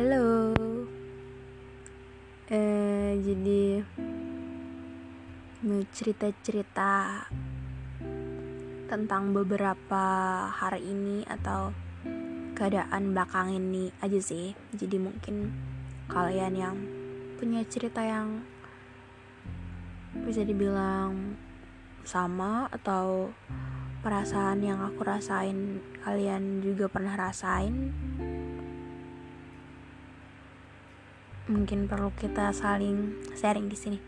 Halo. Eh, jadi mau cerita-cerita tentang beberapa hari ini atau keadaan belakang ini aja sih. Jadi mungkin kalian yang punya cerita yang bisa dibilang sama atau perasaan yang aku rasain kalian juga pernah rasain mungkin perlu kita saling sharing di sini.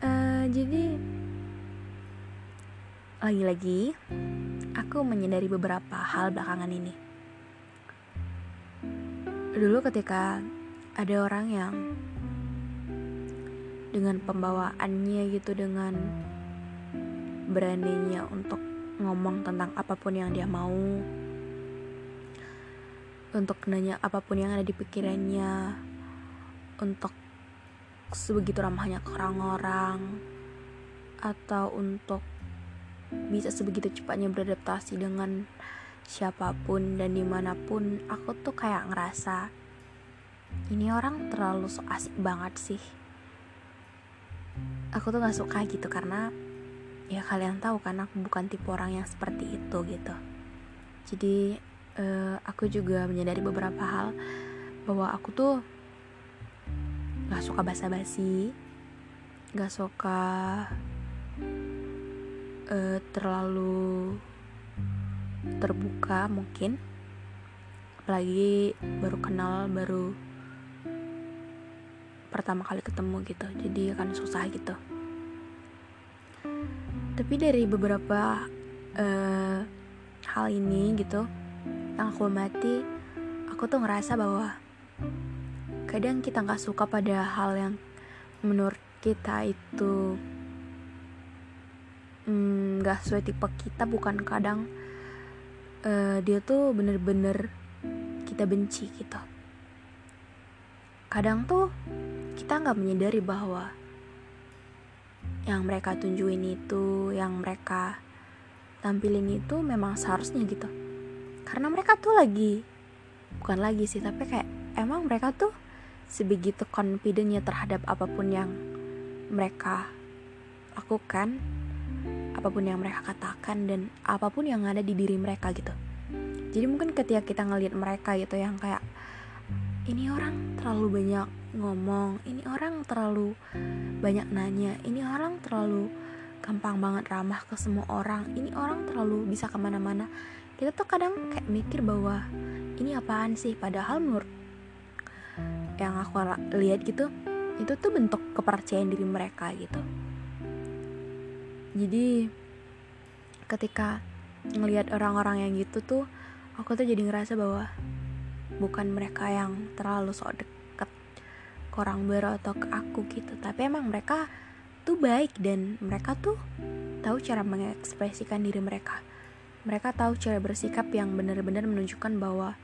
Eh, jadi lagi-lagi aku menyadari beberapa hal belakangan ini. Dulu ketika ada orang yang dengan pembawaannya gitu dengan beraninya untuk ngomong tentang apa pun yang dia mau untuk nanya apa pun yang ada di pikirannya untuk sebegitu ramahnya ke orang-orang atau untuk bisa sebegitu cepatnya beradaptasi dengan siapa pun dan di mana pun aku tuh kayak ngerasa ini orang terlalu so asik banget sih. Aku tuh gak suka gitu karena ya kalian tahu kan aku bukan tipe orang yang seperti itu gitu. Jadi uh, aku juga menyadari beberapa hal bahwa aku tuh gak suka basa-basi. Gak suka uh, terlalu terbuka mungkin. Apalagi baru kenal baru pertama kali ketemu gitu. Jadi akan susah gitu. Tapi dari beberapa uh, hal ini gitu yang aku mati aku tuh ngerasa bahwa kadang kita nggak suka pada hal yang menurut kita itu nggak mm, sesuai tipe kita bukan kadang uh, dia tuh bener-bener kita benci gitu. Kadang tuh kita nggak menyadari bahwa yang mereka tunjukin itu yang mereka tampilin itu memang seharusnya gitu. Karena mereka tuh lagi bukan lagi sih tapi kayak emang mereka tuh sebegitu confidentnya terhadap apa pun yang mereka lakukan apa pun yang mereka katakan dan apa pun yang ada di diri mereka gitu. Jadi mungkin ketika kita ngelihat mereka gitu yang kayak ini orang terlalu banyak ngomong ini orang terlalu banyak nanya ini orang terlalu gampang banget ramah ke semua orang ini orang terlalu bisa ke mana-mana. Kita tuh kadang kayak mikir bahwa ini apaan sih? Padahal menurut yang aku lihat gitu itu tuh bentuk kepercayaan diri mereka gitu. Jadi ketika ngelihat orang-orang yang gitu tuh aku tuh jadi ngerasa bahwa bukan mereka yang terlalu sok deket ke orang baru atau ke aku gitu. Tapi emang mereka tuh baik dan mereka tuh tahu cara mengekspresikan diri mereka. Mereka tahu cara bersikap yang benar-benar menunjukkan bahwa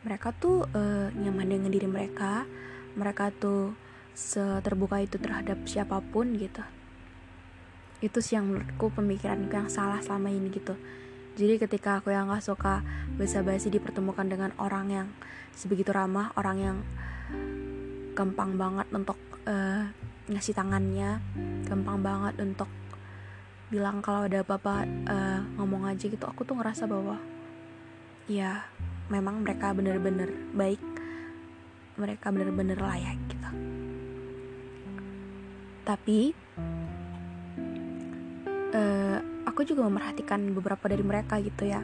mereka tuh uh, nyaman dengan diri mereka. Mereka tuh seterbuka itu terhadap siapa pun gitu. Itu sih yang menurutku pemikiranku yang salah selama ini gitu. Jadi ketika aku yang gak suka basa-basi dipertemukan dengan orang yang sebegitu ramah, orang yang gampang banget untuk uh, ngasih tangannya gampang banget untuk bilang kalau ada apa-apa uh, ngomong aja gitu aku tuh ngerasa bahwa ya memang mereka bener-bener baik mereka bener-bener layak gitu. Tapi uh, aku juga memerhatikan beberapa dari mereka gitu ya.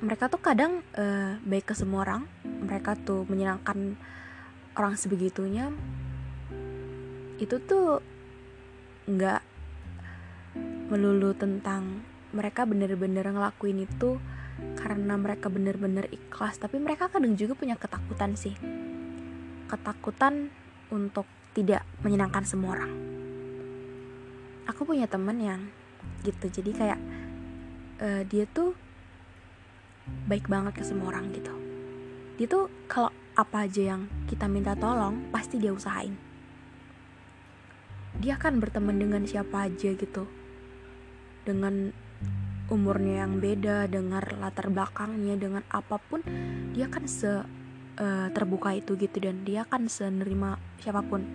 Mereka tuh kadang uh, baik ke semua orang. Mereka tuh menyenangkan orang sebegitunya. Itu tuh nggak melulu tentang mereka bener-bener ngelakuin itu karena mereka bener-bener ikhlas. Tapi mereka kadang juga punya ketakutan sih. Ketakutan untuk tidak menyenangkan semua orang. Aku punya temen yang gitu. Jadi kayak uh, dia tuh baik banget ke semua orang gitu. Dia tuh kalau apa aja yang kita minta tolong pasti dia usahain. Dia akan berteman dengan siapa aja gitu. Dengan umurnya yang beda dengan latar belakangnya dengan apa pun dia akan se uh, terbuka itu gitu dan dia akan senerima siapa pun.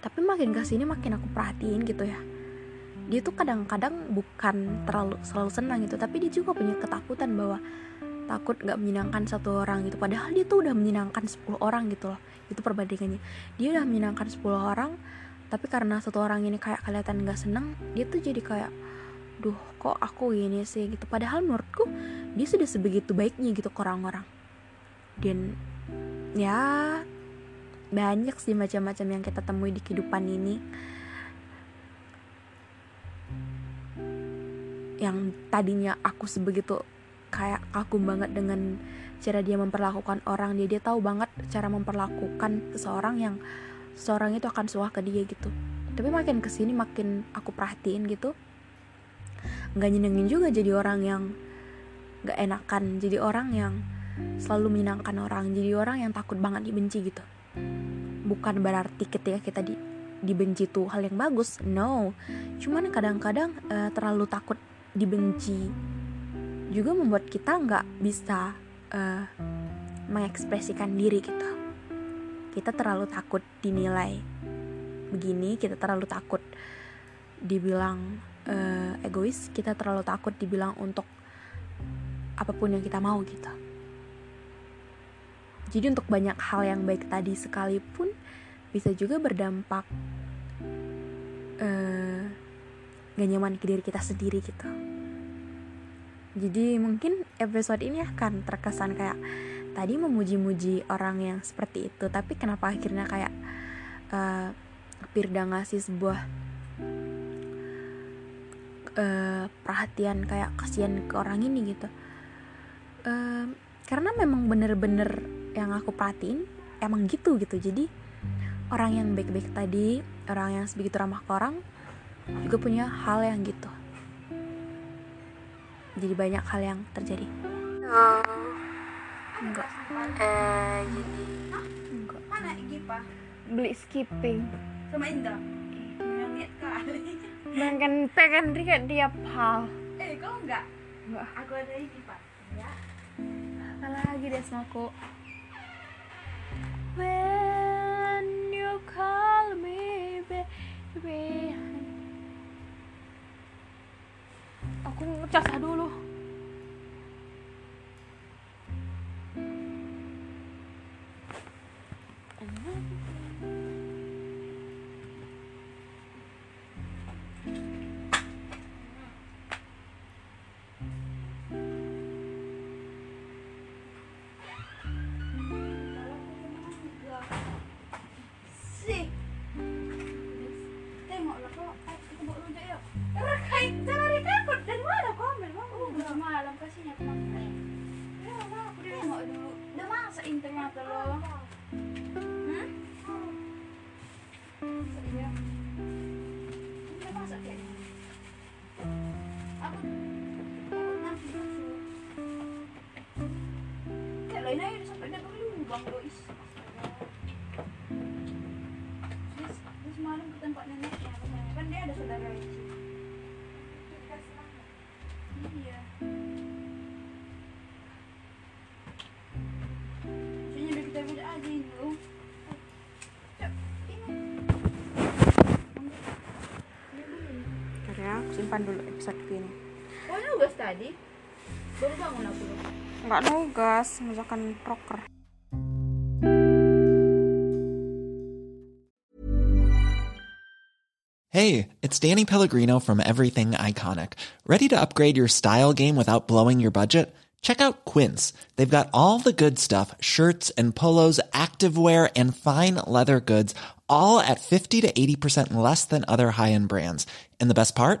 Tapi makin ke sini makin aku perhatiin gitu ya. Dia tuh kadang-kadang bukan terlalu selalu senang gitu tapi dia juga punya ketakutan bahwa takut nggak menyenangkan satu orang gitu. Padahal dia tuh udah menyenangkan 10 orang gitu loh itu perbandingannya. Dia udah menyenangkan 10 orang tapi karena satu orang ini kayak kelihatan nggak senang dia tuh jadi kayak duh kok aku gini sih gitu. Padahal menurutku dia sudah sebegitu baiknya gitu ke orang-orang. Dan ya banyak sih macam-macam yang kita temui di kehidupan ini. Yang tadinya aku sebegitu kayak kagum banget dengan cara dia memperlakukan orang dia dia tahu banget cara memperlakukan seseorang yang seseorang itu akan suah ke dia gitu. Tapi makin ke sini makin aku perhatiin gitu nggak nyenengin juga jadi orang yang nggak enakan jadi orang yang selalu menyenangkan orang jadi orang yang takut banget dibenci gitu. Bukan berarti ketika kita di, dibenci tuh hal yang bagus no. Cuman kadang-kadang uh, terlalu takut dibenci juga membuat kita nggak bisa uh, mengekspresikan diri gitu. Kita terlalu takut dinilai begini kita terlalu takut dibilang uh, egois kita terlalu takut dibilang untuk apa pun yang kita mau gitu. Jadi untuk banyak hal yang baik tadi sekalipun bisa juga berdampak uh, gak nyaman ke diri kita sendiri gitu. Jadi mungkin episode ini akan terkesan kayak tadi memuji-muji orang yang seperti itu tapi kenapa akhirnya kayak uh, Pirda ngasih sebuah uh, perhatian kayak kasihan ke orang ini gitu. Uh, karena memang bener-bener yang aku perhatiin emang gitu gitu. Jadi orang yang baik-baik tadi orang yang sebegitu ramah ke orang juga punya hal yang gitu. Jadi banyak hal yang terjadi. Oh. enggak. Eh jadi enggak. Beli skipping. Sama Indra Makan pengen Rika tiap hal eh kau enggak? Enggak. Aku ada Gipa ya. Apa lagi deh sama aku when you call me baby. Aku ngecas dulu makan dulu episode ini Oh nugas tadi? Baru bangun aku loh. nggak nugas masakan proker Hey, it's Danny Pellegrino from Everything Iconic. Ready to upgrade your style game without blowing your budget? Check out Quince. They've got all the good stuff shirts and polos, activewear, and fine leather goods, all at 50 to 80% less than other high end brands. And the best part?